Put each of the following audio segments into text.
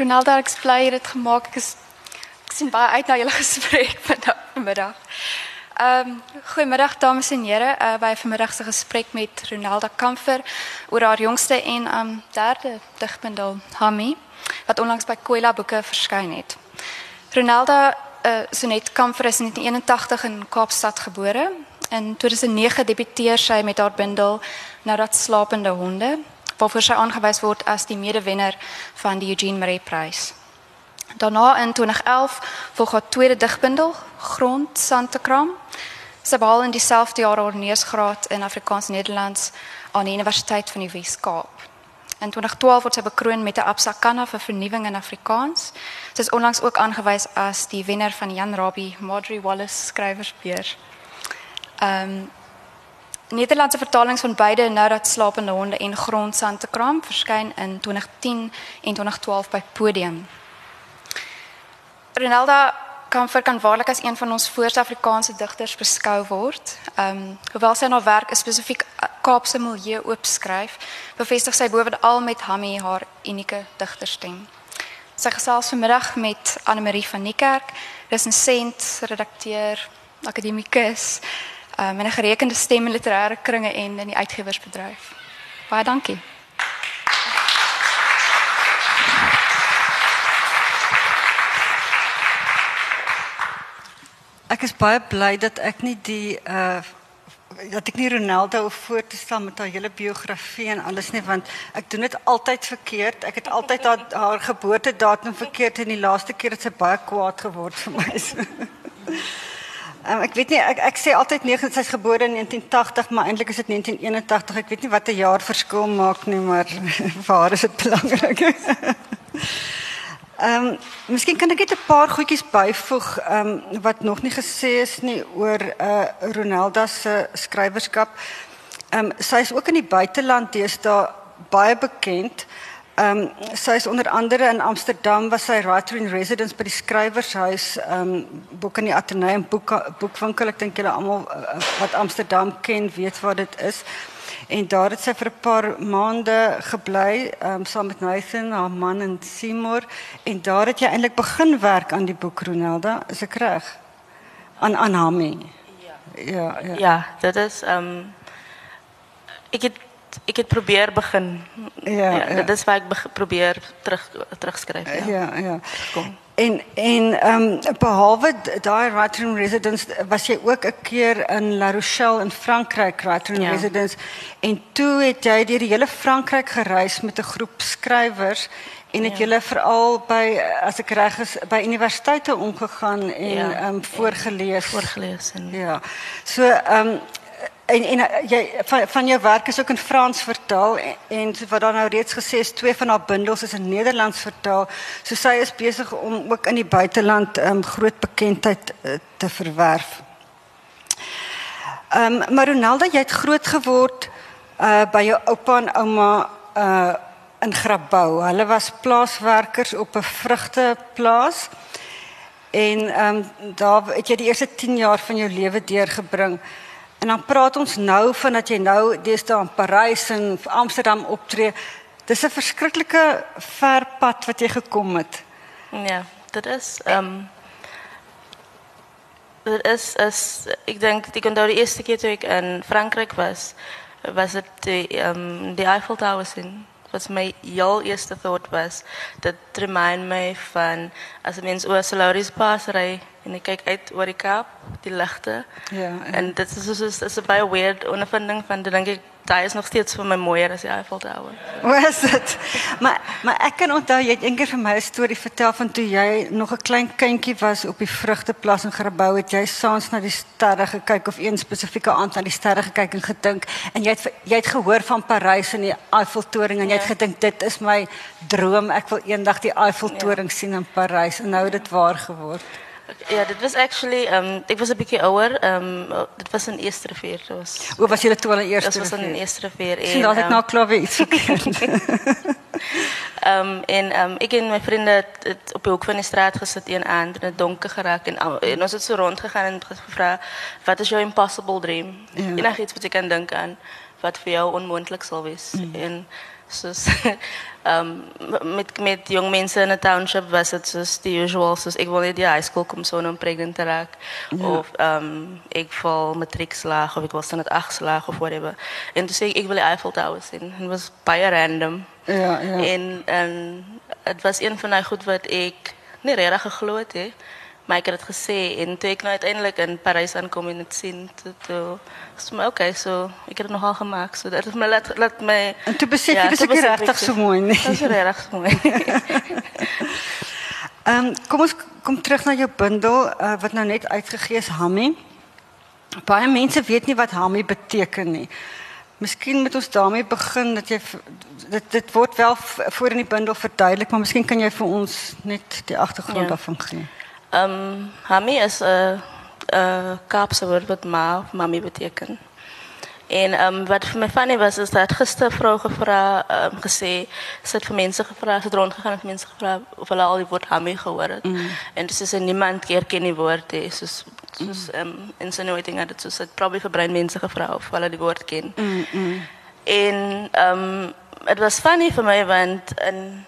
Ronaldo, ek is bly jy het dit gemaak. Ek is ek sien baie uit na julle gesprek vanmiddag. Ehm um, goeiemiddag dames en here. Uh, by vanmiddag se gesprek met Ronaldo Kamfer oor haar jongste en um, derde digbundel Hami wat onlangs by Koela Boeke verskyn het. Ronaldo uh, Sonet Kamfer is in 1981 in Kaapstad gebore. In 2009 debuteer sy met haar bundel Nadat slapende honde waarvoor sy aangewys word as die medewenner van die Eugene Marais Prys. Daarna in 2011 volg haar tweede digbundel Grond Santekram. Sy behaal in dieselfde jaar haar neusgraad in Afrikaans Nederlands aan die Universiteit van die Wes-Kaap. In 2012 word sy bekroon met 'n Absakana vir vernuwing in Afrikaans. Sy is onlangs ook aangewys as die wenner van Jan Rabie Marjorie Wallace Skrywersbeer. Ehm um, Nederlandse vertalings van beide Nou dat slapende honde en Grondsand te kram verskyn in 2010 en 2012 by Podium. Ronaldo kan vir kan waarlik as een van ons voorste Afrikaanse digters beskou word. Ehm um, hoewel sy haar werk spesifiek Kaapse milieu oopskryf, bevestig sy bovenal met Hammy haar unieke digterstem. Sy gesels vanmiddag met Anne Marie van Niekerk, resensent, redakteur, akademikus um, in 'n gerekende stem in literêre kringe en in die uitgewersbedryf. Baie dankie. Ek is baie bly dat ek nie die uh dat ek nie Ronaldo voor te staan met haar hele biografie en alles nie want ek doen dit altyd verkeerd. Ek het altyd haar, haar geboortedatum verkeerd en die laaste keer het sy baie kwaad geword vir my. Um, ek weet nie ek ek sê altyd 9 sy's gebore in 1980 maar eintlik is dit 1981. Ek weet nie wat 'n jaar verskil maak nie, maar vir haar is dit belangrik. Ehm um, miskien kan ek net 'n paar goedjies byvoeg ehm um, wat nog nie gesê is nie oor eh uh, Ronaldo se skrywerskap. Ehm um, sy is ook in die buiteland deesdae baie bekend. Ehm um, sy is onder andere in Amsterdam was sy writer in residence by die skrywershuis. Ehm um, boek in die Atheneum boek boekwinkel. Ek dink julle almal uh, wat Amsterdam ken weet waar dit is. En daar het sy vir 'n paar maande gebly ehm um, saam met Nathan haar man en Seymour. En daar het jy eintlik begin werk aan die boek Ronaldo is ek reg? Aan aan Hami ja. Ja ja, ja dit is ehm um, ek het ik het probeer begin. Ja, ja, ja. dat is waar ik probeer terug terugskryf. Ja, ja. ja. Kom. En en ehm um, behalwe daai writing residence was jy ook 'n keer in La Rochelle in Frankryk writing ja. residence en toe het jy deur die hele Frankryk gereis met 'n groep skrywers en het ja. julle veral by as ek reg is by universiteite omgegaan en ehm ja. um, voorgeles voorgeles en ja. So ehm um, en en eh, jy van van jou werk is ook in Frans vertaal en, en wat dan nou reeds gesê is twee van haar bundels is in Nederlands vertaal. So sy is besig om ook in die buiteland um, groot bekendheid uh, te verwerf. Ehm um, maar Ronaldo, jy het groot geword uh by jou oupa en ouma uh in Grabouw. Hulle was plaaswerkers op 'n vrugteplaas. En ehm um, daar het jy die eerste 10 jaar van jou lewe deurgebring. En dan praat ons nou van dat jy nou deesdae in Parys en Amsterdam optree. Dis 'n verskriklike ver pad wat jy gekom het. Ja, dit is ehm um, dit is is ek dink onthou die eerste keer toe ek in Frankryk was, was dit die ehm die Eiffel Tower sien wat my heel eerste thought was dat remind my van as 'n mens oor Solaris Pass ry en ek kyk uit oor die Kaap, die ligte. Ja. En dit is so is 'n baie weird ondervinding van dink ek daai is nog steeds vir my mooier as die Eiffel Tower. Hoe is dit? Maar maar ek kan onthou jy het eendag vir my 'n storie vertel van toe jy nog 'n klein kindjie was op die vrugteplas in Grabouw het jy saans na die sterre gekyk of een spesifieke aand na die sterre gekyk en gedink en jy het jy het gehoor van Parys en die Eiffeltoring en jy het ja. gedink dit is my droom ek wil eendag die Eiffeltoring ja. sien in Parys en nou het dit waar geword. Ja, dit was actually um ek was 'n bietjie ouer. Um dit was in Eerste Rivier. Dit was O, was jy toe in Eerste Rivier? Dit was in Eerste Rivier en Sien, dat ek um, nou klaar weet. um en um ek en my vriende het, het op die hoek van die straat gesit een aand in 'n donker geraak en, en ons het so rondgegaan en gevra wat is jou impossible dream? Ja. Enigiets wat jy kan dink aan wat vir jou onmoontlik sal wees. Mm. En soos um met met jong mense in 'n township was dit soos die usual soos ek wil net die high school kom so om pregnant te raak ja. of um ek val matriek slaag of ek was dan het 8 slaag of whatever. En toe sê ek ek wil die Eiffel Tower sien. Het was baie random. Ja, ja. En en dit was een van daai goed wat ek nie regtig geglo het hè. Maar ik had het gesê en toen ik nou uiteindelijk in Parijs aankom en het zien, toen was het oké, so, ik heb het nogal gemaakt. So, dat me laat, laat mij... En toen besef ja, dat is rechtig zo mooi. Nee. Dat is rechtig mooi. um, kom ons kom terug naar je bundel, uh, wat nou net uitgegeven is, Hammy. Baie mense weet nie wat Hammy beteken nie. Miskien moet ons daarmee begin dat jy dit dit word wel voor in die bundel verduidelik, maar miskien kan jy vir ons net die agtergrond ja. daarvan gee. Um, Hami is een uh, Kaapse woord wat ma of mami betekent. En um, wat voor mij funny was, is dat gisteren vrouw gevraagd, um, gezegd, ze het voor mensen gevraagd, ze rondgegaan en mensen gevraagd of al die woord Hami gehoord mm. En dus is er niemand keer ken die woord, he, soos, soos um, insinuating had het, soos het probably voor brein mensen gevraagd of ze die woord ken. Mm, mm. En um, het was funny voor mij, want... In,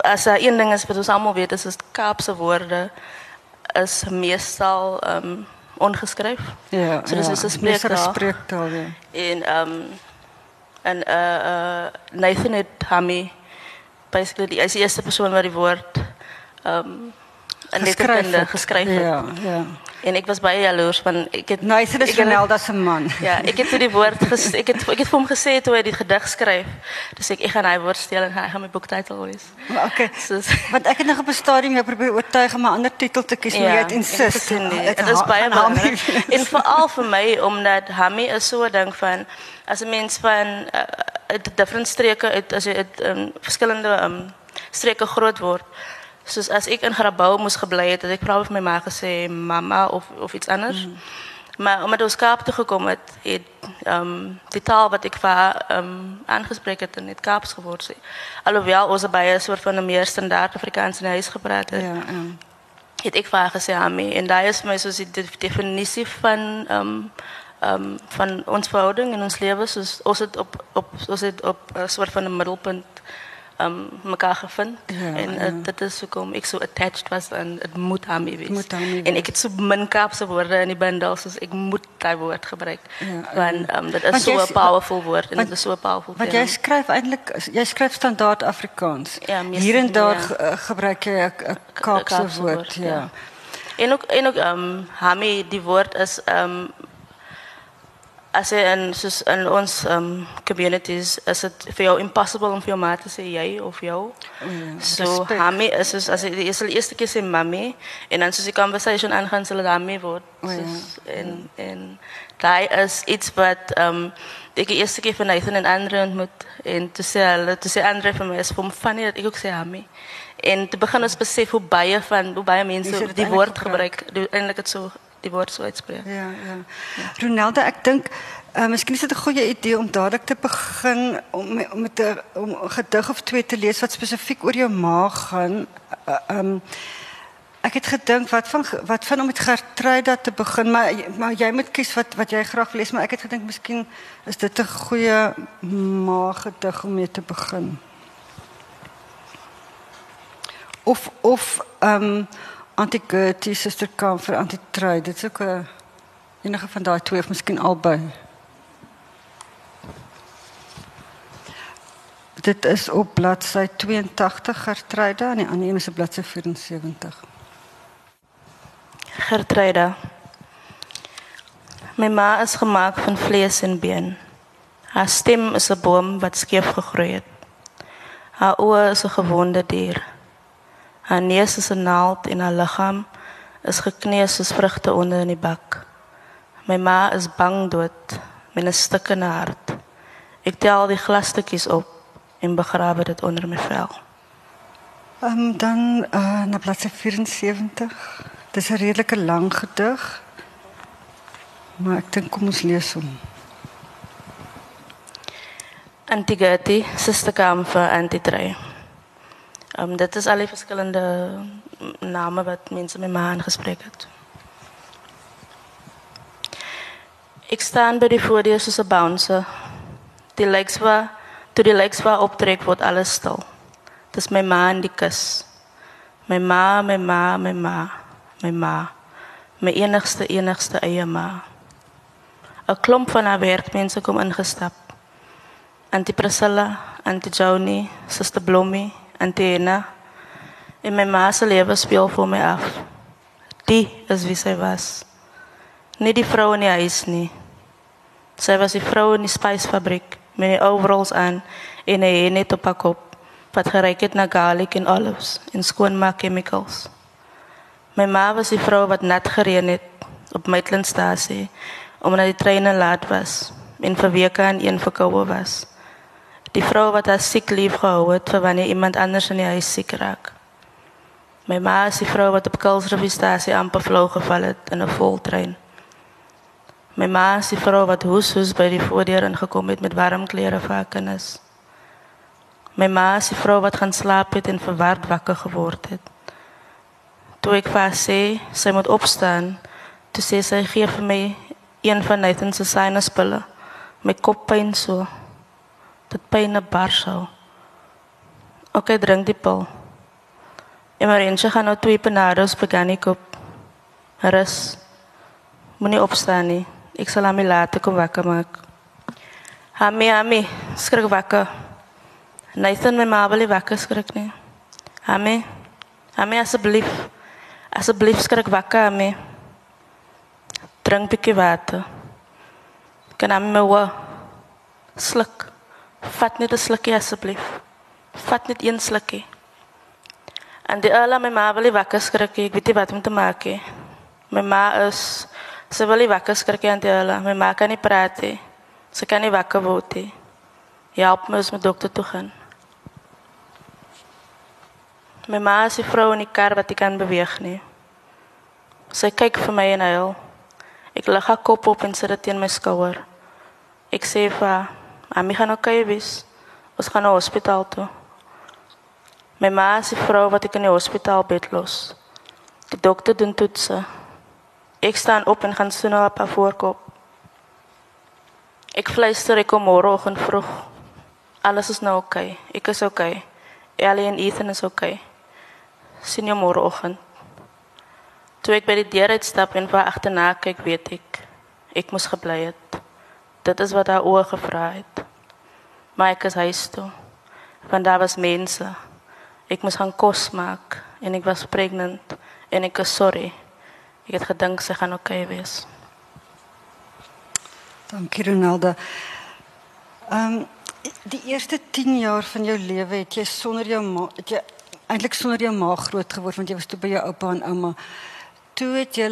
as daar een ding is wat ons almal weet, is is Kaapse woorde is meestal ehm um, ongeskryf. Ja. So dis ja, is 'n spreektaal. spreektaal ja. En ehm um, en uh uh Nathan het Hammy basically die is die eerste persoon wat die woord ehm um, in letterkunde geskryf het. Ja, ja. En ek was baie jaloers van ek het Nee, dit is Ronaldo se man. Ja, ek het toe die woord ges, ek het ek het vir hom gesê toe hy die gedig skryf. Dis ek ek gaan hy woord steel en hy gaan my boektitel wees. Maar okay. So, Want ek het nog op 'n stadium jou probeer oortuig om 'n ander titel te kies, ja, maar het insist. Dit is baie belangrik. En veral vir my omdat Hammy is 'n ding van as 'n mens van uh, uit different streke uit as jy uit um, verskillende um, streke groot word soos as ek in Grabouw moes gebly het, het ek vra vir my ma gesê mamma of of iets anders. Mm. Maar omdat ons Kaap toe gekom het, het ehm um, die taal wat ek vir ehm um, aangespreek het in het Kaaps geword sê. Alhoewel ons baie 'n soort van 'n meer standaard Afrikaans in huis gepraat het. Ja, ja. Het ek vir gesê Ami en daai is my soos die definisie van ehm um, ehm um, van ons verhouding in ons lewe soos ons het op op ons het op 'n soort van 'n middelpunt um, mekaar gevind. Ja, en uh, ja. dit is hoekom ek so attached was aan het moet daarmee wees. Moet daarmee en ek het so min Kaapse woorde in die bundel soos ek moet daai woord gebruik. Ja, want um, dit is so 'n powerful woord en dit is so 'n powerful Want jy skryf eintlik jy skryf standaard Afrikaans. Ja, Hier en daar ja. Eh, gebruik jy 'n Kaapse, Kaapse woord, woord ja. ja. En ook en ook ehm um, Hami die woord is ehm um, as jy in soos in ons um communities is dit vir jou impossible om vir jou ma te sê jy of jou. Mm, so hami is soos as jy is die eerste keer sê mami en dan soos die conversation aangaan sal dit hami word. Soos, en en daai is iets wat um ek die eerste keer van Nathan en Andre ontmoet en te sê hulle te sê Andre vir my is vir hom funny dat ek ook sê hami. En te begin ons besef hoe baie van hoe baie mense die woord gebruik, eintlik dit so die woord so uitspreek. Ja, ja. ja. Ronaldo, ek dink uh, miskien is dit 'n goeie idee om dadelik te begin om om met 'n om 'n gedig of twee te lees wat spesifiek oor jou ma gaan. Uh, um, ek het gedink wat van wat van om met Gertruida te begin, maar maar jy moet kies wat wat jy graag lees, maar ek het gedink miskien is dit 'n goeie ma gedig om mee te begin. Of of ehm um, Antigirti, Suster Kamfer, Antitrui. Dit is ook 'n enige van daai twee of miskien albei. Dit is op bladsy 82 Gertruida en die ander een is bladsy 74. Gertruida. My ma is gemaak van vlees en been. Haar stem is 'n boom wat skeef gegroei het. Haar oë is 'n gewonde dier. Haar neus is 'n naald en haar liggaam is gekneus soos vrugte onder in die bak. My ma is bang dood met 'n stikkende hart. Ek tel die glasstukkies op en begrawe dit onder my vel. Um, dan uh, na bladsy 74. Dis 'n redelike lang gedig. Maar ek dink kom ons lees hom. Antigati, Sister Kamfer, Antitrei. Um, dit is al die verschillende namen wat mensen met me aangesproken hebben. Ik sta bij de voordeur tussen bouncer. Die lijkt wel Toe die lijkswa optrek word alles stil. Dis my ma in die kus. My ma, my ma, my ma, my ma. My enigste enigste eie ma. 'n Klomp van haar werkmense kom ingestap. Auntie Priscilla, Auntie Joni, Suster Blommie, Auntie Ena. En my ma se lewe speel vir my af. Die is wie sy was. Nie die vrou in die huis nie. Sy was die vrou in die spysfabriek met die overalls aan en 'n net op haar kop wat geryk het na garlic en olives en skoonmaak chemicals. My ma was die vrou wat nat gereën het op Maitlandstasie omdat die treine laat was en vir weke aan een verkoue was. Die vrou wat haar siek lief gehou het vir wanneer iemand anders in die huis siek raak. My ma is die vrou wat op Kuilsrivierstasie amper flou geval het in 'n voltrein. My ma is die vrou wat hoes hoes by die voordeur ingekom het met warm klere vir haar kinders. My ma is die vrou wat gaan slaap het en verward wakker geword het. Toe ek vir haar sê sy moet opstaan, toe sê sy gee vir my een van Nathan se sinuspille. My kop pyn so. Dit pyn 'n bar sou. OK, drink die pil. Emergensie gaan nou twee penados beganik op. Rus. Moenie opstaan nie. Ek sal hom later kom wakker maak. Hami, hami, skrik wakker. Nathan, my ma wil wakker skrik nie. Hami, hami asseblief. Asseblief skrik wakker, hami. Drink bietjie water. Kan hami my wa sluk. Vat net 'n slukkie asseblief. Vat net een slukkie. En die ala my ma wil nie wakker skrik nie. Ek weet nie wat om te maak nie. My ma is sy wil nie wakker skrik nie aan die ala. My ma kan nie praat nie. Sy kan nie wakker word nie. Help my as my dokter toe gaan. My ma is die vrou in die kar wat ek kan beweeg nie. Sy kyk vir my en huil. Ek lig haar kop op en sit dit teen my skouer. Ek sê vir haar, "Ami gaan okay wees. Ons gaan na hospitaal toe." My ma die vrou wat ek in die hospitaal bed los. Die dokter doen toetse. Ek staan op en gaan soen op haar voorkop. Ek fluister ek kom môreoggend vroeg. Alles is nou oukei. Okay. Ek is oukei. Okay. Ellie en Ethan is oukei. Okay. Sien jou môreoggend. Toe ek by die deur uitstap en vir agterna kyk, weet ek ek moes gebly het. Dit is wat haar oë gevra het. Maar ek is huis toe. Want daar was mense. Ek moes gaan kos maak en ek was pregnant en ek is sorry. Ek het gedink sy gaan oukei okay wees. Dankie Ronaldo. Ehm um, die eerste 10 jaar van jou lewe het jy sonder jou ma het jy eintlik sonder jou ma groot geword want jy was toe by jou oupa en ouma. Toe het jy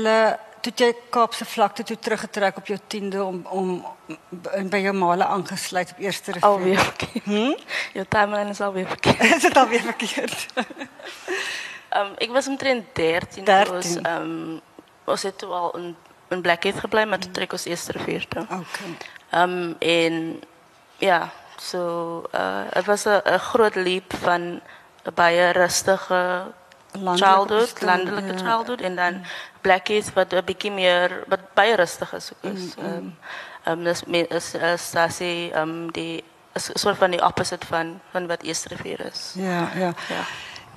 toe jy Kaapse vlakte toe teruggetrek op jou 10de om om by jou maale aangesluit op eerste rivier. Alweer verkeerd. Hm? Jou timeline is alweer verkeerd. is dit alweer verkeerd? Ehm um, ek was omtrent 13, 13. was ehm um, ons het toe al in in Blackheath gebly maar toe trek ons eerste rivier toe. Okay. Ehm um, en ja, so uh dit was 'n groot leap van 'n baie rustige childhood, landelike ja. childhood en dan Blackheath wat 'n bietjie meer wat baie rustig is ook is. Ehm mm, ehm um, dis is is as jy ehm die is soort van die opposite van van wat Eerste Rivier is. Ja, ja. Ja.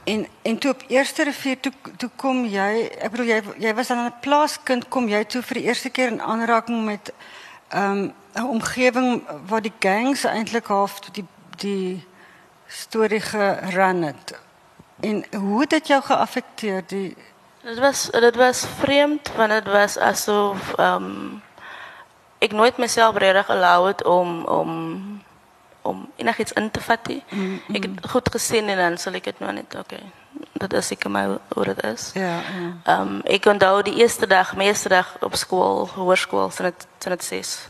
En en toe op Eerste Rivier toe toe kom jy, ek bedoel jy jy was dan 'n plaaskind, kom jy toe vir die eerste keer in aanraking met ehm um, 'n omgewing waar die gangs eintlik half die die storie geran het. En hoe het dit jou geaffekteer die Dit was dit was vreemd want dit was asof ehm um, ek nooit myself regtig allow het om om om enigiets in te vat nie. Mm -hmm. Ek het goed gesien en dan sal ek dit nou net okay. Dat is seker my hoe dit is. Ja, ja. Ehm um, ek onthou die eerste dag, meeste dag op skool, hoërskool, sin dit sin dit ses.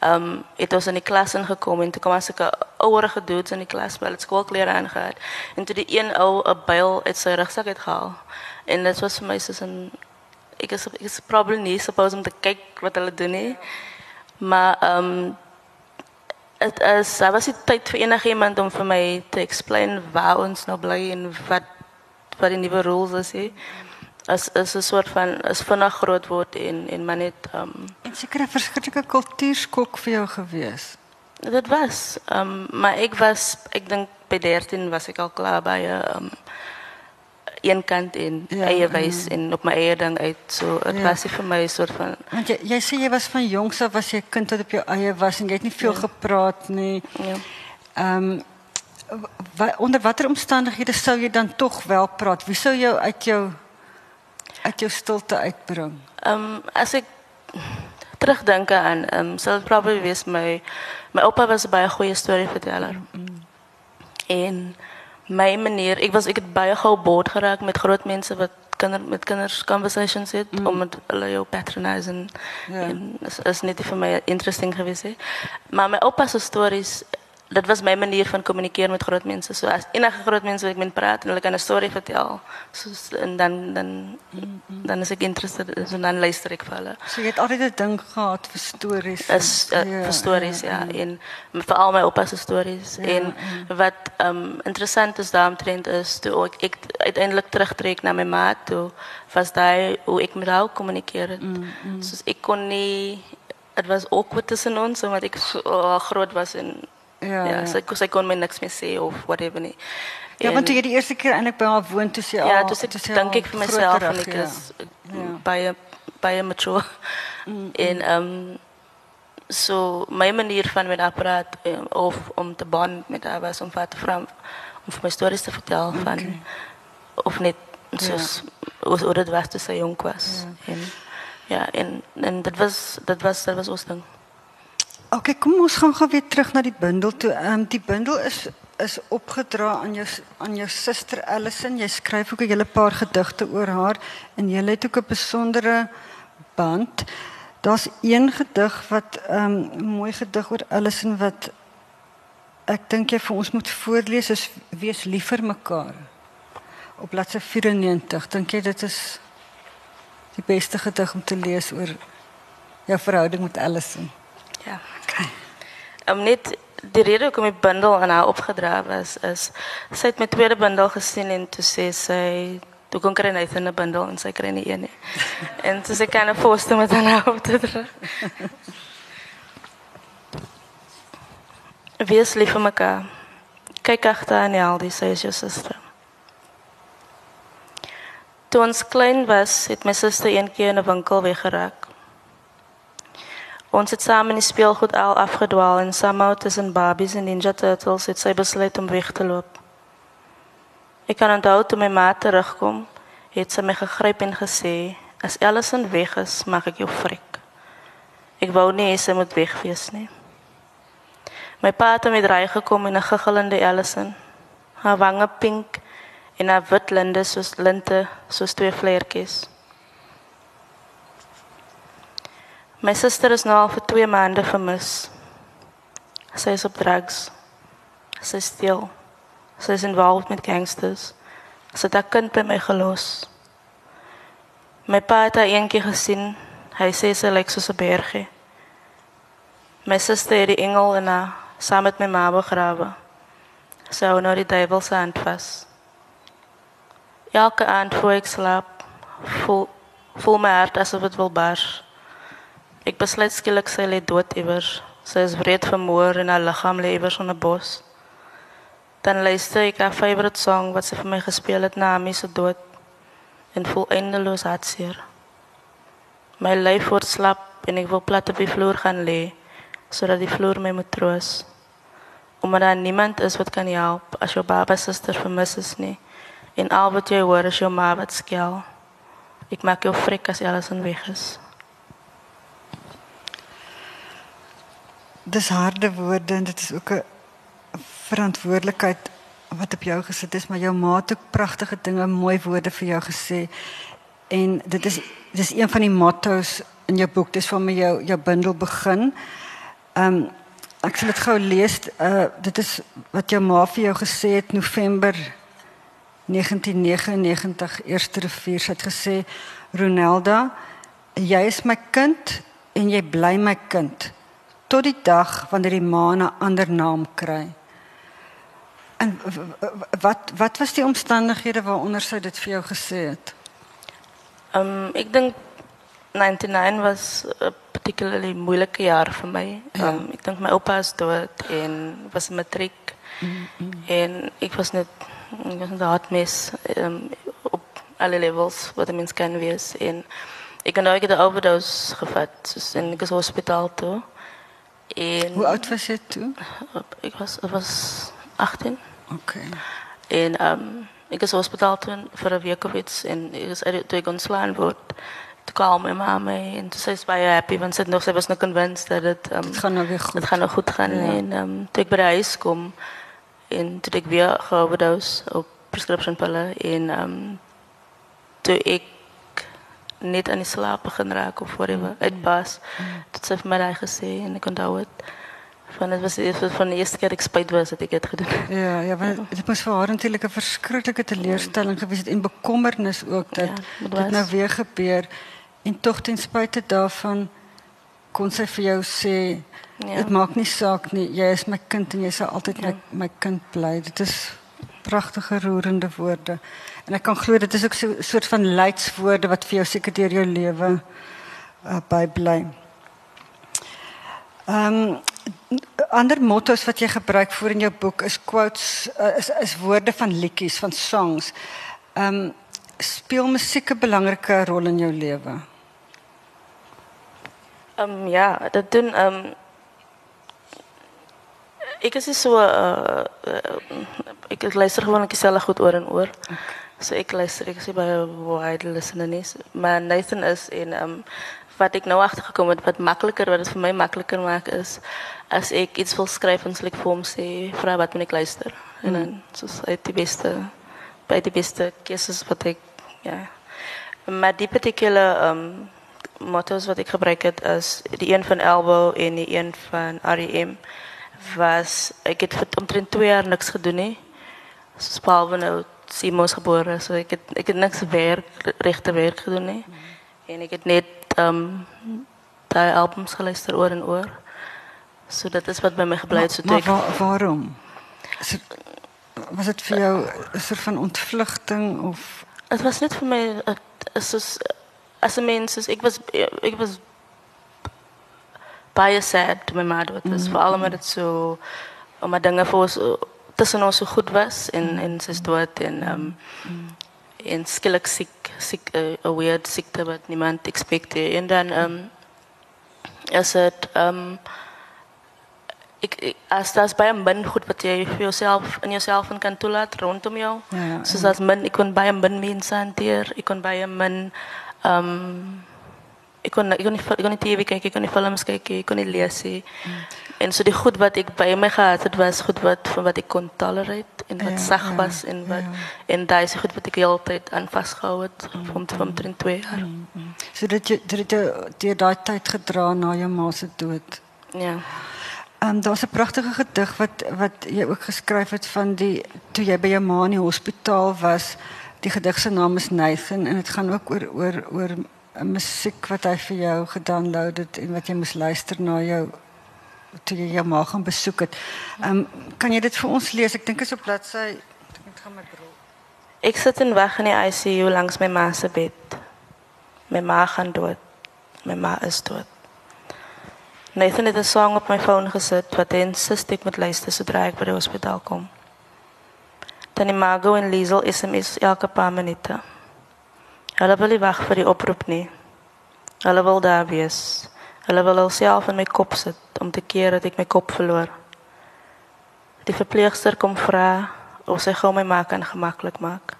Ehm um, het ons in die klas ingekom en toe kom as ek 'n ouerige dude in die klas by het skoolklere aangehad en toe die een ou 'n byl uit sy rugsak het gehaal. En dit was vir my soos 'n ek is ek is probably nie supposed om te kyk wat hulle doen nie. Maar ehm um, dit is daar was nie tyd vir enigiemand om vir my te explain waar ons nou bly en wat wat die nuwe rules is hè as is 'n soort van is vinnig groot word en en maar net um en seker 'n verskriklike kultuurskok vir jou gewees Dat was. Um, maar ik was, ik denk bij 13 was ik al klaar bij um, een kant in, Ja, eigen wijs en op mijn eigen ding uit. So, het Ja. was voor mij een soort van, Want jy jy sê jy was van jongs af was jy 'n kind wat op jou eie was en jy het nie veel Ja. gepraat nie. ja. Ehm wa, onder watter omstandighede sou jy dan tog wel praat? Wie sou jou uit jou uit jou stilte uitbring? Um, als ik terugdenk aan, um, zal het probably wees mijn, mijn opa was bij een goede storyverteller. En mijn manier, ik was ik het bij gauw boord geraakt met groot mensen wat kinder, met kinders conversations zit, om het hulle jou patronizen. Ja. En is, is niet voor mij interesting geweest. Hè. Maar mijn opa's stories, dat was mijn manier van communiceren met groot mensen. So, als enige groot mensen wil ik met praten en hulle kan een story vertellen. So, en dan, dan, dan is ik interested en dan luister ik voor hulle. So jy het altyd 'n ding gehad vir stories. is uh, Ja, vir stories ja, en veral my oupa se stories en wat um interessant is daaromtrent is toe ek, ek uiteindelik terugtrek na my ma toe was daai hoe ek met haar kommunikeer het. Soos ek kon nie dit was awkward tussen ons omdat ek so uh, groot was en Ja, ja, ja. sy sy kon my niks meer sê of whatever nie. Ja, want toe jy die eerste keer eintlik by haar woon, toe sy al Ja, dus ik toe sy denk al ik voor mezelf en ik ja. is bij bij mature. En ehm so mijn manier van met haar praat eh, of om te bond met haar was om te vragen om voor mijn stories te vertellen van of niet zoals hoe, hoe dat was toen zij jong was. En ja, en en dat was dat was dat was ons ding. Okay, kom ons gaan gou weer terug na die bundel toe. Ehm die bundel is is opgedra aan jou aan jou suster Allison. Jy skryf ook 'n hele paar gedigte oor haar en jy het ook 'n besondere band. Daar's een gedig wat ehm 'n mooi gedig oor Allison wat ek dink jy vir ons moet voorlees is wees lief vir mekaar. Op bladsy 94. Dink jy dit is die beste gedig om te lees oor jou verhouding met Allison? Ja. Okay. Um, net die rede hoekom die bundel aan haar opgedra was is sy het my tweede bundel gesien en toe sê sy toe kon kry net 'n bundel en sy kry nie een nie. en toe sy kan 'n poster met aan haar op te dra. Wees lief vir mekaar. Kyk agter aan die Aldi, sy is jou suster. Toe ons klein was, het my suster een keer in 'n winkel weggeraak. Ons het samen in die speelgoed al afgedwaal en somehow tussen Barbies en Ninja Turtles het sy besluit om weg te loop. Ek kan onthou toe my ma terugkom, het sy my gegryp en gesê, as Allison weg is, mag ek jou frik. Ek wou nie hê sy moet weg wees nie. My pa het met ry gekom en 'n giggelende Allison, haar wange pink en haar wit linde soos linte, soos twee vleiertjies. My suster is nou al vir 2 maande vermis. Sy is op drugs. Sy steel. Sy is involved met gangsters. Sy het haar kind by my gelos. My pa het haar eendag gesien. Hy sê sy lyk soos 'n bergie. My suster het die engel in haar saam met my ma begrawe. Sy hou nou die duiwel se hand vas. Elke aand voor ek slaap, voel, voel my hart asof dit wil bars. Ek besluit skielik sy lê dood iewers. Sy is wreed vermoor en haar liggaam lê iewers in 'n bos. Dan luister ek haar favorite song wat sy vir my gespeel het na Ami se dood en voel eindeloos hartseer. My lyf word slap en ek wil plat op die vloer gaan lê sodat die vloer my moet troos. Omdat daar niemand is wat kan help as jou baba suster vermis is nie. En al wat jy hoor is jou ma wat skel. Ek maak jou frik as alles in weg is. Dis harde woorde en dit is ook 'n verantwoordelikheid wat op jou gesit is, maar jou ma het ook pragtige dinge, mooi woorde vir jou gesê. En dit is dis een van die motto's in jou boek, dis waarmee jou jou bundel begin. Ehm um, ek sal dit gou lees. Uh dit is wat jou ma vir jou gesê het November 1999 eerste rivier het gesê Ronelda jy is my kind en jy bly my kind tot die dag wanneer die ma 'n ander naam kry. En wat wat was die omstandighede waaronder sy dit vir jou gesê het? Um, ik denk 99 was een particularly moeilike jaar vir my. Ja. Um, ek dink my oupa is dood en was matriek. Mm -hmm. En ek was net ek was hartmes um, op alle levels wat 'n mens kan wees en ik heb nooit de overdose gevat. Dus in het hospitaal toe. En, Hoe oud was je toen? Ik was, ik was 18. Oké. Okay. En um, ik was hospitaal toen voor een week of iets. En ik was, toen ik ontslaan word, toen kwam mijn mama mee. En toen zei ze bij happy, want ze, nog, ze was nog convinced dat het... Um, het gaat nog weer goed. Het gaat nog goed gaan. Ja. En um, toen ik bij de huis kwam, en toen ik weer geoverdose op prescription pillen. En um, toen ik net aan die slaap begin raak of whatever mm. uitpas. Mm. Dit sê vir my daai gesê en ek onthou dit. Van dit was dit van die eerste keer ek spyt was dat ek dit gedoen het. Ja, ja, want dit moes vir haar natuurlik 'n verskriklike teleurstelling gewees het en bekommernis ook dat ja, dit nou weer gebeur en tog ten spyte daarvan kon sy vir jou sê ja. dit maak nie saak nie, jy is my kind en jy sal altyd ja. my my kind bly. Dit is pragtige roerende woorde. En ek kan dit is ook so 'n soort van leidswoorde wat vir jou seker deur jou lewe bybly. Ehm motto's wat jy gebruik voor in jou boek is quotes uh, is is van liedjies van songs. Ehm speel musiek 'n belangrike rol in jou lewe? Ehm ja, dit doen ek is so uh, uh, ek luister gewoon ek self goed oor en oor. So ek luister ek sê baie wide listeners. Maar Nathan is in um wat ek nou agtergekom het wat makliker wat dit vir my makliker maak is as ek iets wil skryf en slik vir hom sê vra wat moet ek luister. Mm. En dan soos uit die beste by die beste keuses wat ek ja. Maar die particular um motto's wat ek gebruik het is die een van Elbow en die een van REM was ek het vir omtrent 2 jaar niks gedoen nie. Soos behalwe nou Simons gebore, so ek het ek het niks werk regte werk gedoen nie. En ek het net ehm um, daai albums geluister oor en oor. So dit is wat by my gebly het so toe. Maar, maar wa waarom? Is het, was dit vir jou 'n soort van ontvlugting of Dit was net vir my soos as 'n mens, soos ek was ek was baie sad toe my ma dood was. Mm -hmm. Veral omdat dit so omdat dinge vir ons tussen ons so goed was en en sy's dood en ehm um, en skielik siek siek 'n uh, weird siekte wat niemand expecte en dan ehm um, is dit ehm um, ek, ek as dit baie min goed wat jy vir jouself in jouself kan toelaat rondom jou. Ja, ja, soos as min ek kon baie min mense hanteer, ek kon baie min ehm um, ek kon ek kon nie ek kon nie TV kyk, ek kon nie films kyk, ek kon nie lees nie. Mm. En so die goed wat ek by my gehad het was goed wat van wat ek kon tolerate en wat ja, sag ja, was en wat ja. en daai is goed wat ek heeltyd aan vasgehou het mm, te van 2 jaar. Mm, mm. So dit jy dit jy daai tyd gedra na jou ma se dood. Ja. Ehm um, daar's 'n pragtige gedig wat wat jy ook geskryf het van die toe jy by jou ma in die hospitaal was. Die gedig se naam is Nathan en dit gaan ook oor oor oor musiek wat hy vir jou gedownload het en wat jy moes luister na jou toe jy jou ma gaan besoek het. Um, kan jy dit vir ons lees? Ek dink is op bladsy ek gaan met bril. Ek sit in wag in die ICU langs my ma se bed. My ma gaan dood. My ma is dood. Nathan het 'n song op my foon gesit wat hy insist ek moet luister sodra ek by die hospitaal kom. Dan die Margo en Liesel SMS elke paar minute. Hulle wil nie wag vir die oproep nie. Hulle wil daar wees. Hulle wil alself in my kop sit om te keer dat ek my kop verloor. Die verpleegster kom vra of sy gou my maak en gemaklik maak.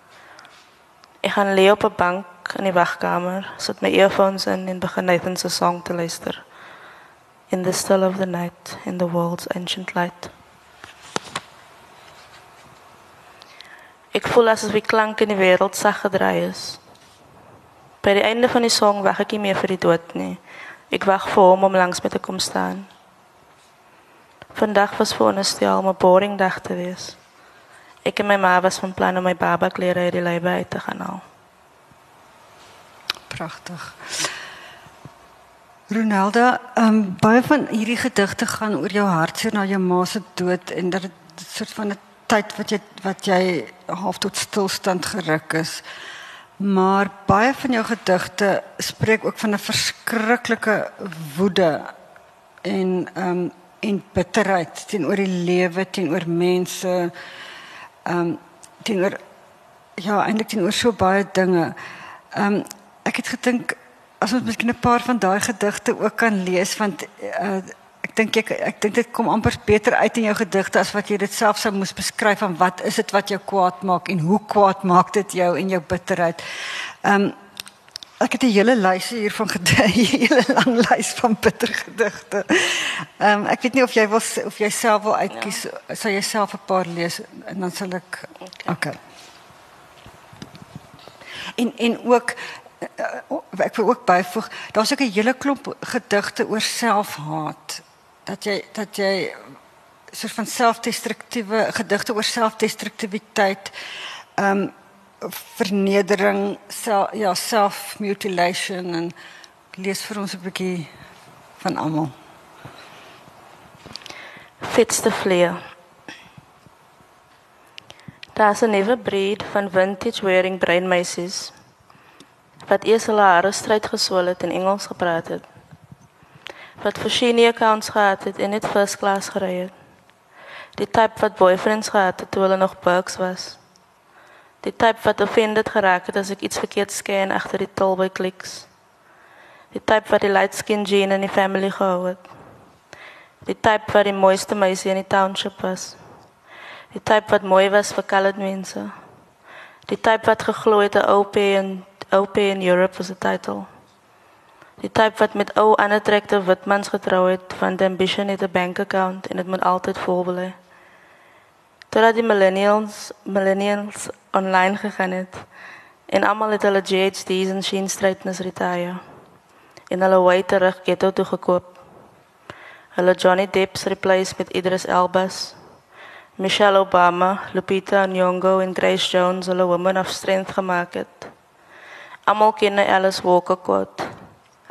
Ek gaan lê op 'n bank in die wagkamer, sit my earphones in en begin Nathan se song te luister. In the still of the night, in the world's ancient light. Ek voel asof die klank in die wêreld sag gedraai is. By die einde van die song wag ek nie meer vir die dood nie. Ek wag hom om langs met te kom staan. Vandag was veronderstel om 'n boring dag te wees. Ek en my ma was van plan om my baba klere uit uit te gaan haal. Pragtig. Ronaldo, ehm um, baie van hierdie gedigte gaan oor jou hartseer na jou ma se dood en dat dit 'n soort van 'n tyd wat jy wat jy half tot stilstand geruk is. Maar baie van jou gedigte spreek ook van 'n verskriklike woede en ehm um, en bitterheid teenoor die lewe, teenoor mense, ehm um, teenoor ja, eintlik teenoor so baie dinge. Ehm um, ek het gedink as ons miskien 'n paar van daai gedigte ook kan lees want uh, ek dink ek ek dink dit kom amper beter uit in jou gedigte as wat jy dit self sou moes beskryf van wat is dit wat jou kwaad maak en hoe kwaad maak dit jou en jou bitterheid. Ehm um, ek het 'n hele lys hier van gedigte, 'n hele lang lys van bitter gedigte. Ehm um, ek weet nie of jy wil of jy self wil uitkies, ja. sal jy self 'n paar lees en dan sal ek Okay. okay. En en ook uh, ek wil ook byvoeg, daar's ook 'n hele klomp gedigte oor selfhaat dat jy dat jy soort van selfdestruktiewe gedigte oor selfdestruktiwiteit ehm um, vernedering self ja self mutilation en lees vir ons 'n bietjie van almal fits the flare Daar's 'n nuwe breed van vintage wearing breinmeisies wat eers hulle hare stryd geswel het en Engels gepraat het. Wat versiene accounts gehad het en net first class gery het. Die type wat boyfriends gehad het toe hulle nog bugs was. Die type wat offended geraak het as ek iets verkeerd scan agter die tollboy kliks. Die type wat die light skin gene in die family gehou het. Die type wat die mooiste meisie in die township was. Die type wat mooi was vir colored mense. Die type wat geglo het 'n OP in OP in Europe was 'n titel. Die type wat met ou unattractive witmans getrou het van the ambition het 'n bank account en dit moet altyd vol belê. Terwyl die millennials millennials online gegaan het en almal het hulle GHD's en Sheen Straightness retire. En hulle wy terug ghetto toe gekoop. Hulle Johnny Depp's replace met Idris Elba's Michelle Obama, Lupita Nyong'o en Grace Jones hulle women of strength gemaak het. Almal ken Alice Walker quote.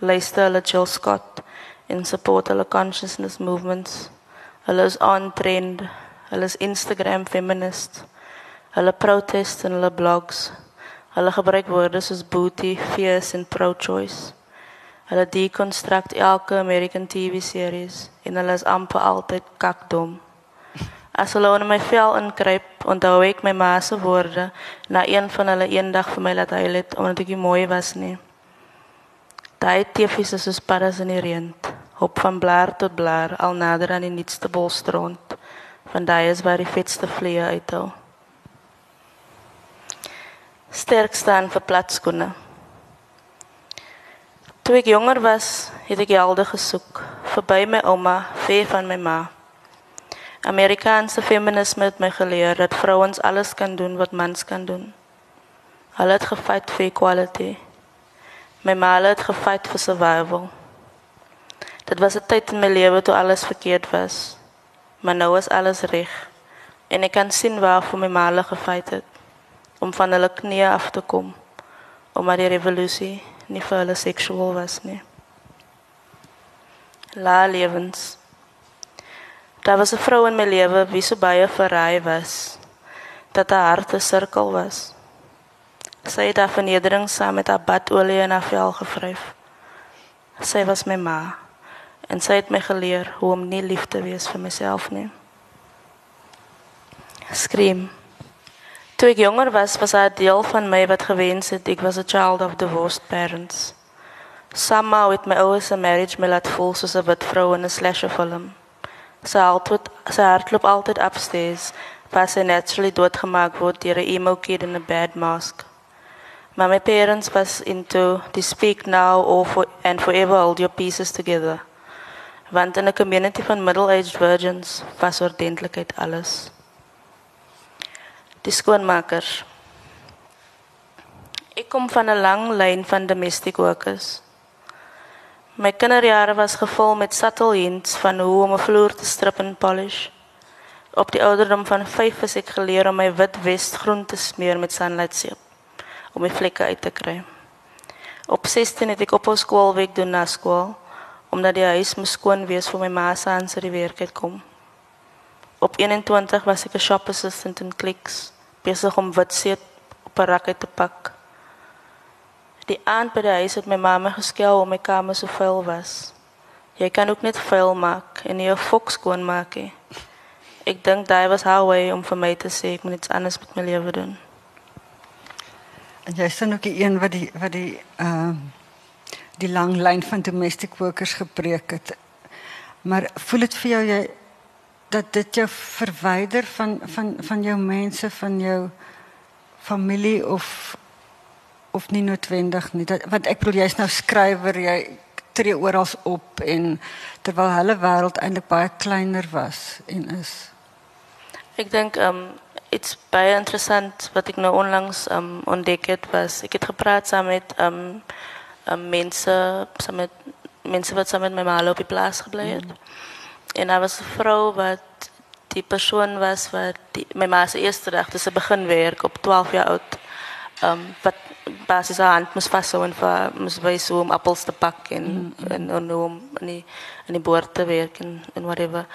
Luister hulle Jill Scott en support hulle consciousness movements. Hulle is on trend. Hulle is Instagram feminist. Hulle protest en hulle blogs. Hulle gebruik woorde soos booty, fierce en pro-choice. Hulle deconstruct elke American TV series en hulle is amper altyd kakdom. As hulle onder my vel inkruip, onthou ek my ma se woorde na een van hulle eendag vir my laat huil het omdat ek nie mooi was nie. Daai teefies is soos paddas in die reën. Hop van blaar tot blaar al nader aan die nuutste bolstrond. Van daai is waar die vetste vliee uithou. Sterk staan vir platskoene. Toe ek jonger was, het ek gelde gesoek, verby my ouma, ver van my ma. Amerikaanse feminisme het my geleer dat vrouens alles kan doen wat mans kan doen. Hulle het gefight vir equality. My ma het gefight vir survival. Dit was 'n tyd in my lewe toe alles verkeerd was. Maar nou is alles reg. En ek kan sien waarvoor my ma gefight het om van hulle knieë af te kom. Omdat die revolusie nie vir hulle seksueel was nie. La lewens. Daar was 'n vrou in my lewe wie so baie verraai was dat haar hart 'n sirkel was. Sy het haar vernedering saam met haar badolie en haar vel gevryf. Sy was my ma en sy het my geleer hoe om nie lief te wees vir myself nie. Skreem. Toe ek jonger was, was daar 'n deel van my wat gewens het ek was a child of divorced parents. Somehow with my ouers marriage my laat voel soos 'n wit vrou in 'n slasher film. Sy altyd sy hardloop altyd upstairs, waar sy naturally doodgemaak word deur 'n emo kid in 'n bad mask. Maar my parents was into the speak now or for and forever hold your pieces together. Want in 'n community van middle-aged virgins was ordentlikheid alles. Die skoonmakers. Ek kom van 'n lang lyn van domestic workers. My kinderjare was gevul met subtle hints van hoe om 'n vloer te strip en polish. Op die ouderdom van 5 is ek geleer om my wit vest groen te smeer met sunlight seep om my vlekke uit te kry. Op 16 het ek op skool week doen na skool omdat die huis moes skoon wees vir my ma se aan sy werk het kom. Op 21 was ek 'n shop assistant in Clicks, besig om wit seep op 'n rak uit te pak. Die aand by die huis het my mamma geskel om my kamer so vuil was. Jy kan ook net vuil maak en nie 'n fok skoon maak nie. Ek dink daai was haar way om vir my te sê ek moet iets anders met my lewe doen. En jy dan ook die een wat die wat die ehm die lang lyn van domestic workers gepreek het. Maar voel dit vir jou jy dat dit jou verwyder van van van van jou familie of of nie noodwendig nie. Dat, want ek bedoel jy's nou skrywer, jy tree oral op en terwyl hulle wêreld eintlik baie kleiner was en is. Ek dink ehm iets baie interessant wat ek nou onlangs um, ontdek het was ek het gepraat saam met um, um, mense saam met mense wat saam met my ma op die plaas gebly het. Mm. En daar was 'n vrou wat die persoon was wat die, my ma se eerste dag toe sy begin werk op 12 jaar oud. Ehm um, wat basies haar hand moes vashou en vir moes wys hoe om appels te pak en mm -hmm. en, en hoe om in die in die boord te werk en en whatever.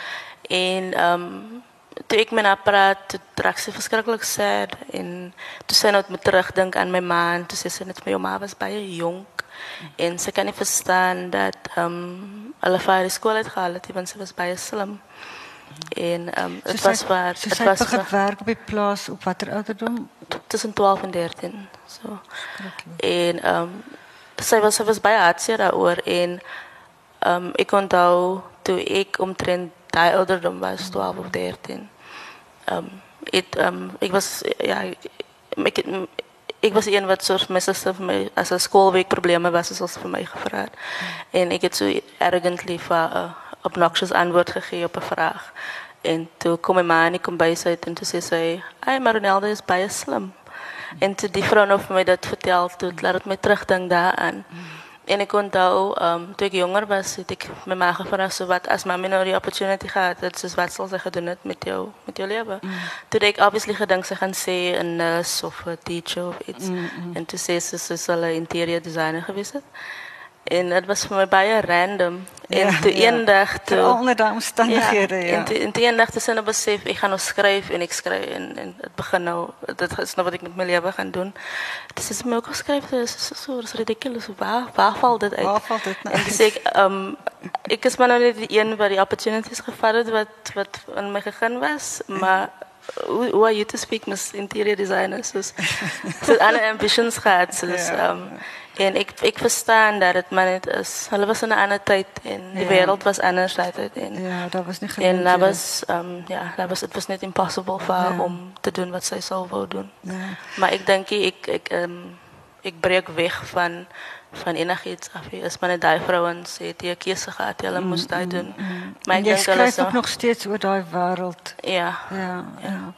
En ehm um, toe ek met haar praat, toe trek sy verskriklik sad en toe sy nou met terugdink aan my ma en toe sê sy net my ma was baie jonk mm -hmm. en sy kan nie verstaan dat ehm um, hulle vir skool het gehaal het want sy was baie slim. Mm En um, het so was waar. So het was gewerkt op die plaats op wat er ouderdom? Tussen 12 en 13. So. En um, zij was, was bij hartseer daarover. En um, ik onthou toen ik omtrent die ouderdom was, 12 of 13. Um, het, um, ik was, ja, ik, ik was een wat soort zuster voor mij, als een schoolweek problemen was, zoals voor mij gevraagd. En ik heb zo arrogantly van... Uh, obnoxious antwoord gegeven op een vraag. En toen kom mijn ma en ik kom bij ze en toen zei ze, hey, maar is baie slim. En toen die vrouw over mij dat verteld, toen laat het mij terugdenken daaraan. En ik onthou, um, toen ik jonger was, had ik mijn ma gevraagd, so wat als mama nou die opportunity gaat, dat is wat zal ze gaan doen met jou, met jou leven. Mm. Toen ik obviously gedacht, ze gaan zeggen een nurse of een teacher of iets. Mm -hmm. En toen zei ze, ze zal een interior designer geweest zijn. En het was voor mij bijna random. En ja, toen ja. een dag... Toe, onder de omstandigheden, ja. ja. En toen een dag toen ik besef, ik ga nou schrijven en ik schrijf. En, en het begin nou, dat is nou wat ik met mijn leven ga doen. Dus is me ook geschreven, dat is zo, dat is ridiculous. Waar, waar valt dit uit? Waar valt dit nou En dus ik, um, ik is maar niet de een waar die opportunities gevallen wat, wat aan mij gegaan was. Maar hoe, are you to speak met interior designers? Dus, dus alle ambitions gehad. Dus, um, En ik, ik verstaan dat het maar niet is. Hulle was in een andere tijd en de ja. wereld was anders altijd. En, ja, dat was niet gewend. En dat was, um, ja, dat was, het was niet impossible voor haar ja. om te doen wat zij zelf wou doen. Ja. Maar ik denk, ik, ik, um, ik breek weg van, van enigiets af. Als maar die vrouwens het die keuze gehad, hulle mm, moest dat mm, doen. Mm. Maar en jy skryf ook nog steeds oor daai wêreld. Ja. Ja. ja.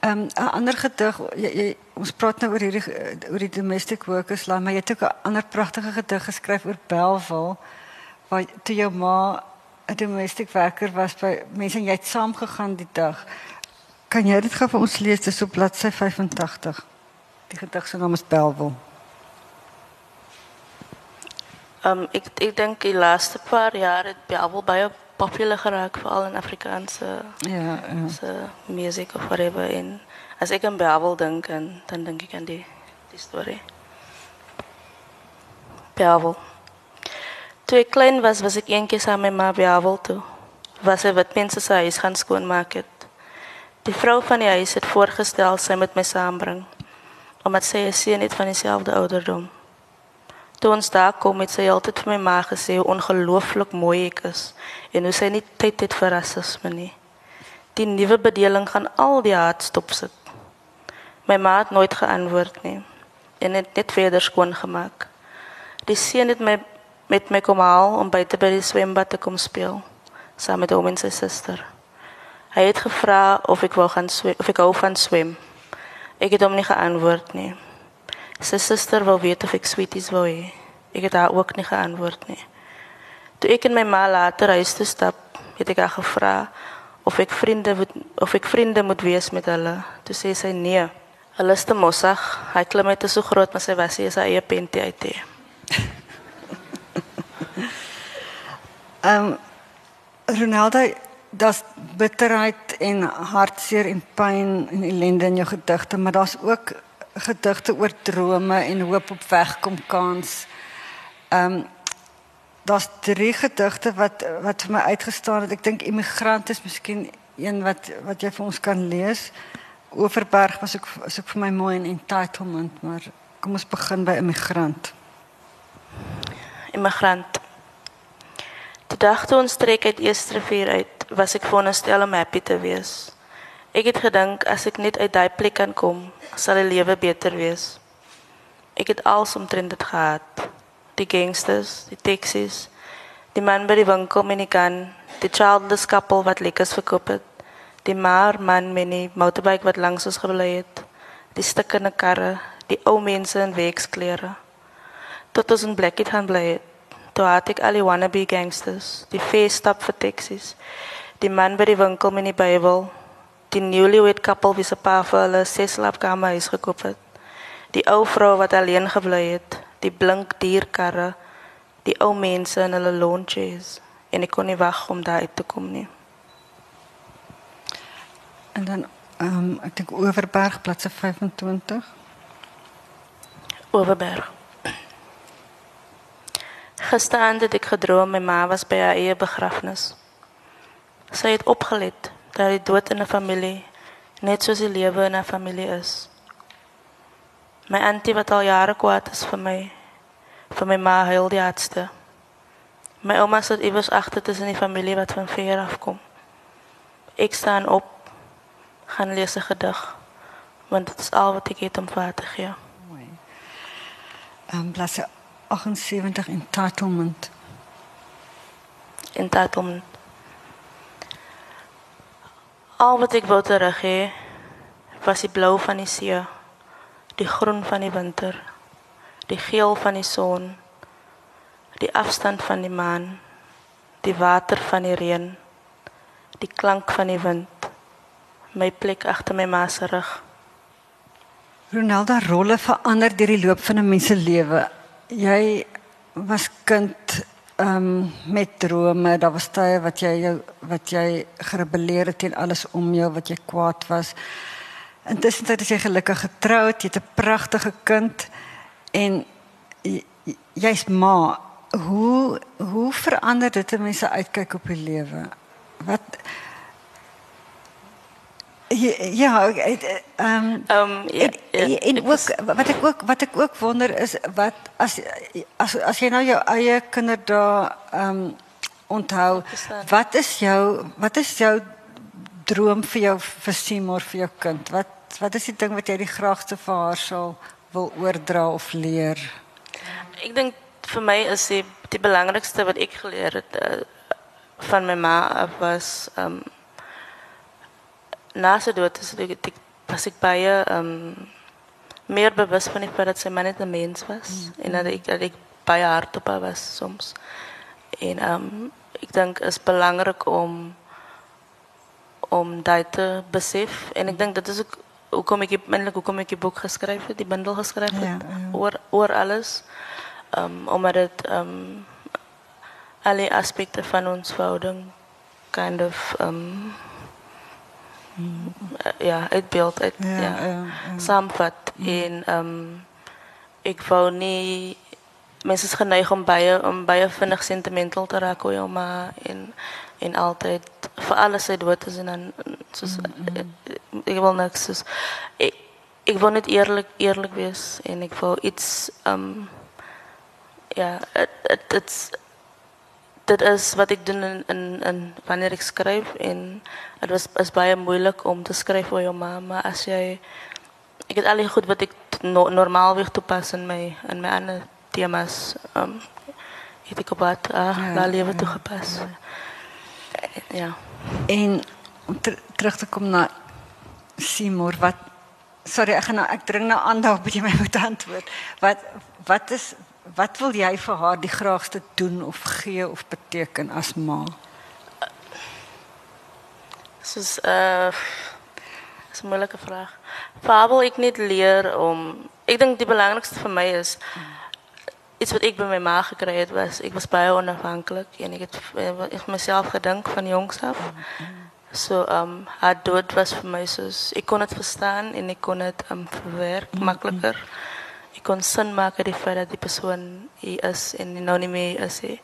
Ehm um, 'n ander gedig, jy, jy ons praat nou oor hierdie oor die domestic workers land, maar jy het ook 'n ander pragtige gedig geskryf oor Belwel waar toe jou ma 'n domestic werker was by mense en jy het saam gegaan die dag. Kan jy dit gou vir ons lees dis op bladsy 85? Die gedig se naam is Belwel. Um, ik, ik denk de laatste paar jaar het Bijbel bij populair geraakt, vooral in Afrikaanse ja, ja. muziek of whatever. En als ik aan Bijbel denk, en, dan denk ik aan die, die story. Bijbel. Toen ik klein was, was ik één keer samen met mijn Bijbel toe. Was er wat mensen zijn huis gaan schoonmaken. Die vrouw van die huis het voorgesteld zij met mij samenbrengen. Omdat zij een niet van dezelfde ouderdom. Toe ons daar kom het sy altyd vir my ma gesê hoe ongelooflik mooi ek is en hoe sy nie tyd het vir rasisme nie. Die nuwe bedeling gaan al die haat stop sit. My ma het nooit geantwoord nie en het net verder skoon gemaak. Die seun het my met my kom haal om buite by die swembad te kom speel saam met hom en sy suster. Hy het gevra of ek wou gaan swem, of ek hou van swem. Ek het hom nie geantwoord nie. Sy suster wou weet of ek sweeties wou hê. Ek het haar ook nie geantwoord nie. Toe ek en my ma later huis toe stap, het ek haar gevra of ek vriende moet of ek vriende moet wees met hulle. Toe sê sy nee. Hulle is te mossig. Hy klim uit te so groot, maar sy was hy sy eie pentie uit hê. Ehm um, Ronaldo, daar's bitterheid en hartseer en pyn en ellende in jou gedigte, maar daar's ook gedigte oor drome en hoop op wegkom kans. Ehm um, daar's drie gedigte wat wat vir my uitgestaan het. Ek dink immigrant is miskien een wat wat jy vir ons kan lees. Overberg was ook is ook vir my mooi en entitlement, maar kom ons begin by immigrant. Immigrant. Die dag toe ons trek uit Eerstrivier uit, was ek veronderstel om happy te wees. Ek het gedink as ek net uit daai plek kan kom, sal die lewe beter wees. Ek het als omtrent dit gehad. Die gangsters, die taxis, die man by die winkel met die gun, die childless couple wat lekkers verkoop het, die maar man met die motorbike wat langs ons gebly het, die stukkende karre, die ou mense in weksklere. Tot ons in Blackheath gaan bly het, toe had ek al die wannabe gangsters, die feestap vir taxis, die man by die winkel met die Bybel, die newlywed couple wie se pa vir hulle ses slaapkamer huis gekoop het, die ou vrou wat alleen gebly het, die blink dierkarre, die ou mense in hulle launches en ek kon nie wag om daar uit te kom nie. En dan ehm um, ek dink Overberg bladsy 25. Overberg. Gisterand het ek gedroom my ma was by haar eie begrafnis. Sy het opgelet dat die dood in 'n familie net soos die lewe in 'n familie is. My auntie wat al jare kwaad is vir my, vir my ma huil die hardste. My ouma sit iewers agter tussen die familie wat van ver af kom. Ek staan op, gaan lees 'n gedig, want dit is al wat ek het om vir haar te gee. Mooi. Ehm um, bladsy 78 entitlement. Entitlement. Al wat ek wou terug hê, was die blou van die see, die groen van die winter, die geel van die son die afstand van die maan, die water van die reën, die klank van die wind, my plek agter my ma se rug. Ronaldo rolle verander deur die loop van 'n mens se lewe. Jy was kind um, met drome, daar was tye wat jy jou wat jy gerebelleer het teen alles om jou, wat jy kwaad was. Intussen het jy gelukkig getroud, jy het 'n pragtige kind en jy's ma hoe hoe verander dit 'n mens se uitkyk op die lewe? Wat ja, ehm Ehm ja, ja, en ek ook was- wat ek ook wat ek ook wonder is wat as as as jy nou jou eie kinderdae ehm onthou, Verstaan. wat is jou wat is jou droom vir jou vir Seymour vir jou kind? Wat wat is die ding wat jy die graagste vir haar sal wil oordra of leer? Ek dink vir my is die die belangrikste wat ek geleer het uh, van my ma af was ehm um, na sy dood is ek, ek was ek baie ehm um, meer bewus van die feit dat sy maar net 'n mens was en dat ek dat ek baie hard op haar was soms. En ehm um, ek dink is belangrik om om dit te besef en ek dink dit is ook hoekom ek eintlik hoekom ek die boek geskryf het, die bundel geskryf het Ja, ja. oor oor alles. Um omdat dit um alle aspekte van ons verhouding kind of um ja, uitbeeld uit Ja, ja, ja, ja, ja. saamvat en um ek wou nie mense is geneig om baie om baie vinnig sentimental te raak oor jou ma en en altyd vir alles sy dood is en dan soos ek wil niks soos ek ek wil net eerlik eerlik wees en ek wil iets um ja dit dit dit's dit is wat ek doen in in, in wanneer ek skryf en dit was is baie moeilik om te skryf oor jou ma maar as jy ek het al die goed wat ek no, normaalweg toepas in my in my ander temas um het ek op wat uh, Ja, ja, lewe ja, toegepas ja En om ter, terug te kom na Seymour, wat sorry, ek gaan nou ek dring nou aan daarop dat jy my moet antwoord. Wat wat is wat wil jy vir haar die graagste doen of gee of beteken as ma? soos uh is 'n moeilike vraag. Fabel ek net leer om ek dink die belangrikste vir my is iets wat ek by my ma gekry het was ek was baie onafhanklik en ek het ek het myself gedink van jongs af. So um haar dood was vir my soos ek kon dit verstaan en ek kon dit um verwerk Mm, makliker. Ek kon sin maak uit die feit dat die persoon hier is en nie nou nie meer is nie.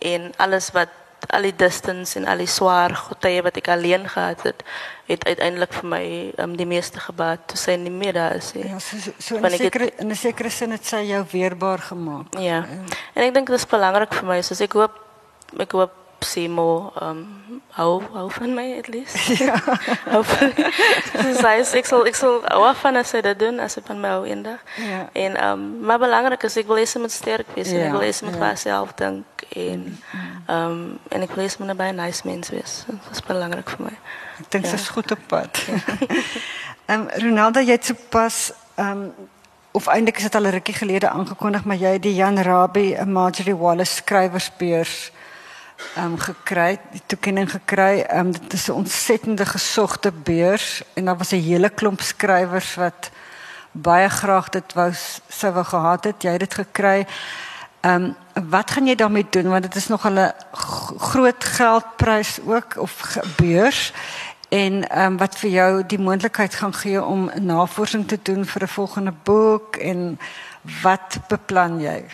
En alles wat al die distance en al die swaar tye wat ek alleen gehad het, het uiteindelik vir my um die meeste gebaat toe sy nie meer daar is nie. Ja, so so, in 'n sekere in 'n sekere sin het sy jou weerbaar gemaak. Ja. En ek dink dit is belangrik vir my, soos ek hoop ek hoop Simo um hou hou van my at least. Ja. hou van. Soos hy sê, ek sal ek sal hou van as hy dit doen as hy van my hou eendag. Ja. En um maar belangrik is ek wil hê sy moet sterk wees en Ja, ek wil hê sy moet ja. vir haarself dink en um en ek wil hê sy moet 'n baie nice mens wees. Dit is belangrik vir my. Ek dink Ja. sy's goed op pad. Ehm Ronaldo, jy het sopas ehm of eintlik is dit al 'n rukkie gelede aangekondig, maar jy het die Jan Rabie en Marjorie Wallace skrywersbeurs ehm um, gekry, die toekenning gekry. Um, dit is 'n ontsettende gesogte beurs en daar was 'n hele klomp skrywers wat baie graag dit wou sou wou gehad het. Jy het dit gekry. Ehm um, wat gaan jy daarmee doen want dit is nog 'n groot geldprys ook of beurs en ehm um, wat vir jou die moontlikheid gaan gee om navorsing te doen vir 'n volgende boek en wat beplan jy?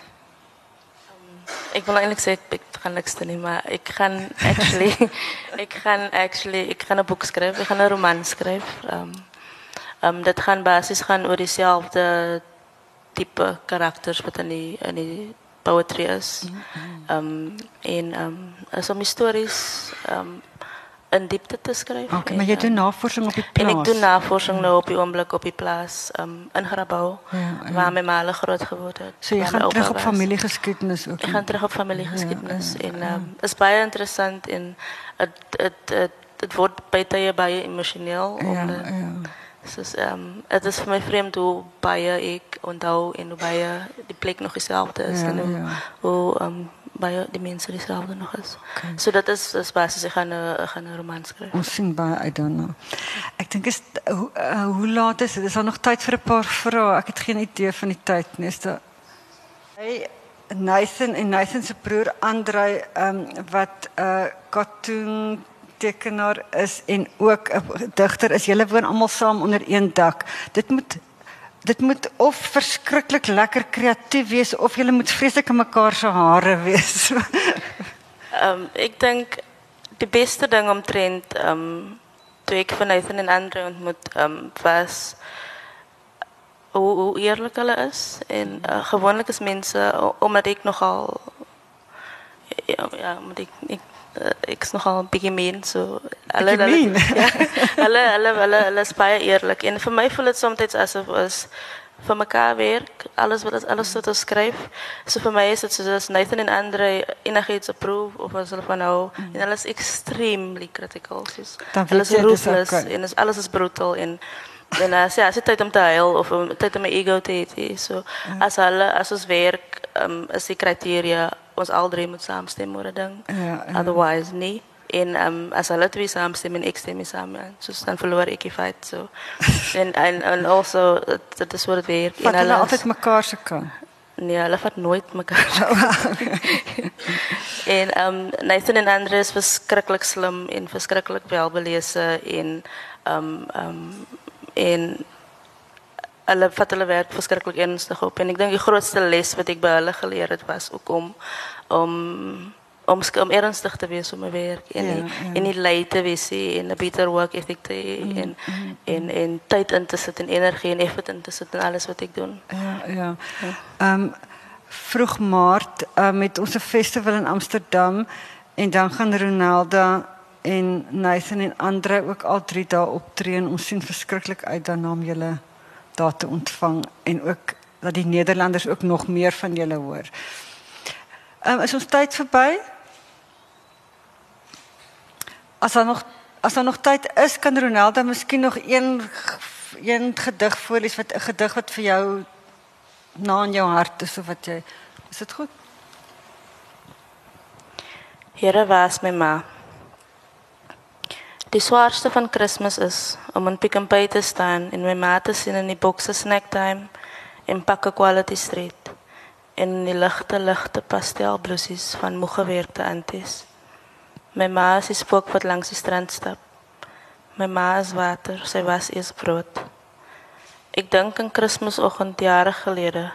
Ik wil eigenlijk zeggen, ik ga niks doen, maar ik ga actually, ik ga actually, ik ga een boek schrijven, ik ga een roman schrijven. Um, um, dat gaan basis gaan over diezelfde type karakters wat in die, in die poetry is. Um, en um, is om historisch um, in diepte te schrijven. Okay, En, maar jy um, doen navorsing op die En plaas. ik doe navorsing nou op die oomblik op die plaas um, in Grabouw, Ja, ja. waar mijn malen groot geworden het. So gaan my terug op was. familiegeskiedenis ook. Ik ga terug op familiegeschiedenis. En um, is baie interessant en het het het het wordt bij tye baie emotioneel. ja, ja. soos, um, het is voor mij vreemd hoe baie ik onthou en hoe baie die plek nog hetzelfde is Ja, en hoe, hoe um, baie die mensen hetzelfde nog is. Okay. So dat is, is basis. Ik ga een, ek gaan een roman schrijven. Ons sien baie uit daarna. Ek dink is hoe uh, hoe laat is dit? Is daar nog tyd vir 'n paar vrae? Ek het geen idee van die tyd nie. Is daar Hy Nathan en Nathan se broer Andrei ehm um, wat 'n uh, cartoon tekenaar is en ook 'n digter is. Julle woon almal saam onder een dak. Dit moet dit moet of verskriklik lekker kreatief wees of julle moet vreeslik in mekaar se hare wees. Um, ik denk de beste ding omtrent um, toen ik van Nathan en ontmoet um, was hoe, eerlijk is. En uh, gewoonlijk is mensen, omdat ik nogal, ja, ja omdat ik, ik, uh, ik is nogal een beetje mean. So, hulle, Bietjie hulle, mean? ja, hulle, hulle, hulle, hulle is baie eerlijk. En voor mij voelt het soms alsof ons voor elkaar werk, alles wat alles wat ons skryf. So vir my is dit soos as Nathan en Andre enigiets approve of as hulle van nou en hulle is extremely critical. Soos Dan hulle weet is jy dis ruthless okay. en is, alles is brutal en en as ja, as dit tyd om te huil of om tyd om my ego te hê. hê. So as hulle as ons werk, um, is die kriteria ons al drie moet saamstem oor 'n ding. Ja, ja. Otherwise nie. En um, as hulle twee saamstem en ek stem ja, soos dan verloor ek die fight so. en en en also dit is wat dit werk Vat hulle altyd mekaar se kant. Nee, hulle vat nooit mekaar. en um Nathan en Andre is verskriklik slim en verskriklik welbelese en um um en hulle vat hulle werk verskriklik ernstig op en ek dink die grootste les wat ek by hulle geleer het was ook om om om, om ernstig te wees op my werk en Ja, ja. en nie lui te wees en 'n beter work ethic te hê en en en tyd in te sit en energie en effort in te in alles wat ek doen. Ja, ja. Ehm vroeg Maart uh, met ons 'n festival in Amsterdam en dan gaan Ronaldo en Nathan en Andre ook al 3 dae optree en ons sien verskriklik uit daarna om julle daar te ontvang en ook dat die Nederlanders ook nog meer van julle hoor. Ehm is ons tyd verby? As daar nog as daar nog tyd is, kan Ronaldo miskien nog een een gedig voorlees wat 'n gedig wat vir jou na in jou hart is of wat jy Is dit goed? Here was my ma. Die swaarste van Kersfees is om in Pick n Pay te staan en my ma te sien in die bokse snack time en pakke quality street en in die ligte ligte pastelblousies van moegewerkte anties. My ma is die spook wat langs die strand stap My ma is water, sy was eers brood. Ek dink aan Kersfeesoggend jare gelede.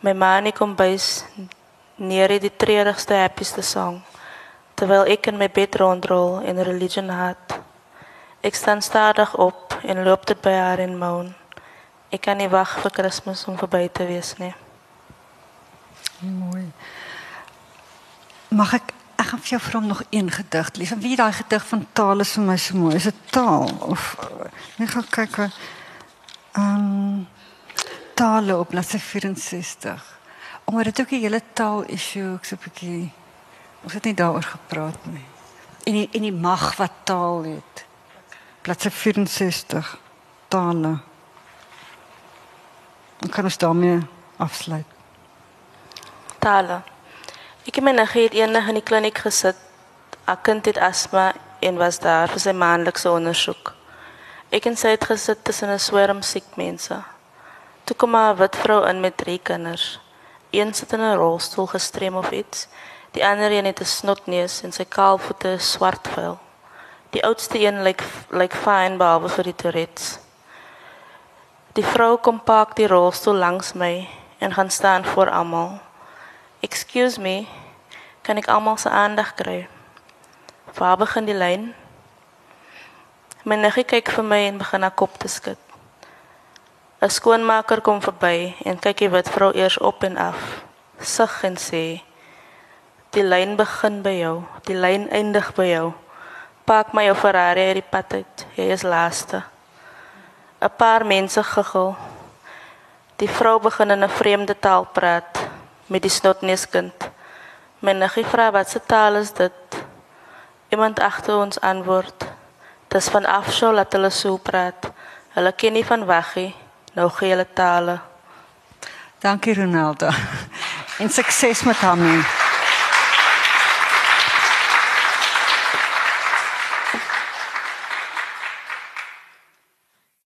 My ma en ek kom bys neer die treurigste happieste song terwyl ek in my bed rondrol en religion hat. Ek staan stadig op en loop tot by haar en moan. Ek kan nie wag vir Kersfees om verby te wees nie. Mooi. Mag ek ek gaan vir jou vra om nog een gedig lees. En wie daai gedig van taal is vir my so mooi. Is dit taal of nee gaan kyk. Ehm um, tale op bladsy 64. Omdat dit ook 'n hele taal issue ek so 'n bietjie ons het nie daaroor gepraat nie. En die, en die mag wat taal het. Bladsy 64 tale. Dan kan ons daarmee afsluit. Tale. Ek het my niggie het eendag in die kliniek gesit. 'n Kind het asma en was daar vir sy maandelikse ondersoek. Ek en sy het gesit tussen 'n swerm siek mense. Toe kom 'n wit vrou in met drie kinders. Een sit in 'n rolstoel gestrem of iets. Die ander een het 'n snotneus en sy kaalvoete is swart vel. Die oudste een lyk lyk fyn behalwe vir die Tourette's. Die vrou kom pak die rolstoel langs my en gaan staan voor almal. Excuse me, kan ek almal se aandag kry? Waar begin die lyn? My niggie kyk vir my en begin haar kop te skud. 'n Skoonmaker kom verby en kyk die wit vrou eers op en af. Sug en sê: "Die lyn begin by jou, die lyn eindig by jou. Pak my jou Ferrari uit die pad uit. Jy is laaste." 'n Paar mense giggel. Die vrou begin in 'n vreemde taal praat met die snotneuskind. My niggie vra wat se taal is dit? Iemand agter ons antwoord. Dis van afsou laat hulle so praat. Hulle ken nie van weggie, nou gee hulle tale. Dankie Ronaldo. En sukses met hom.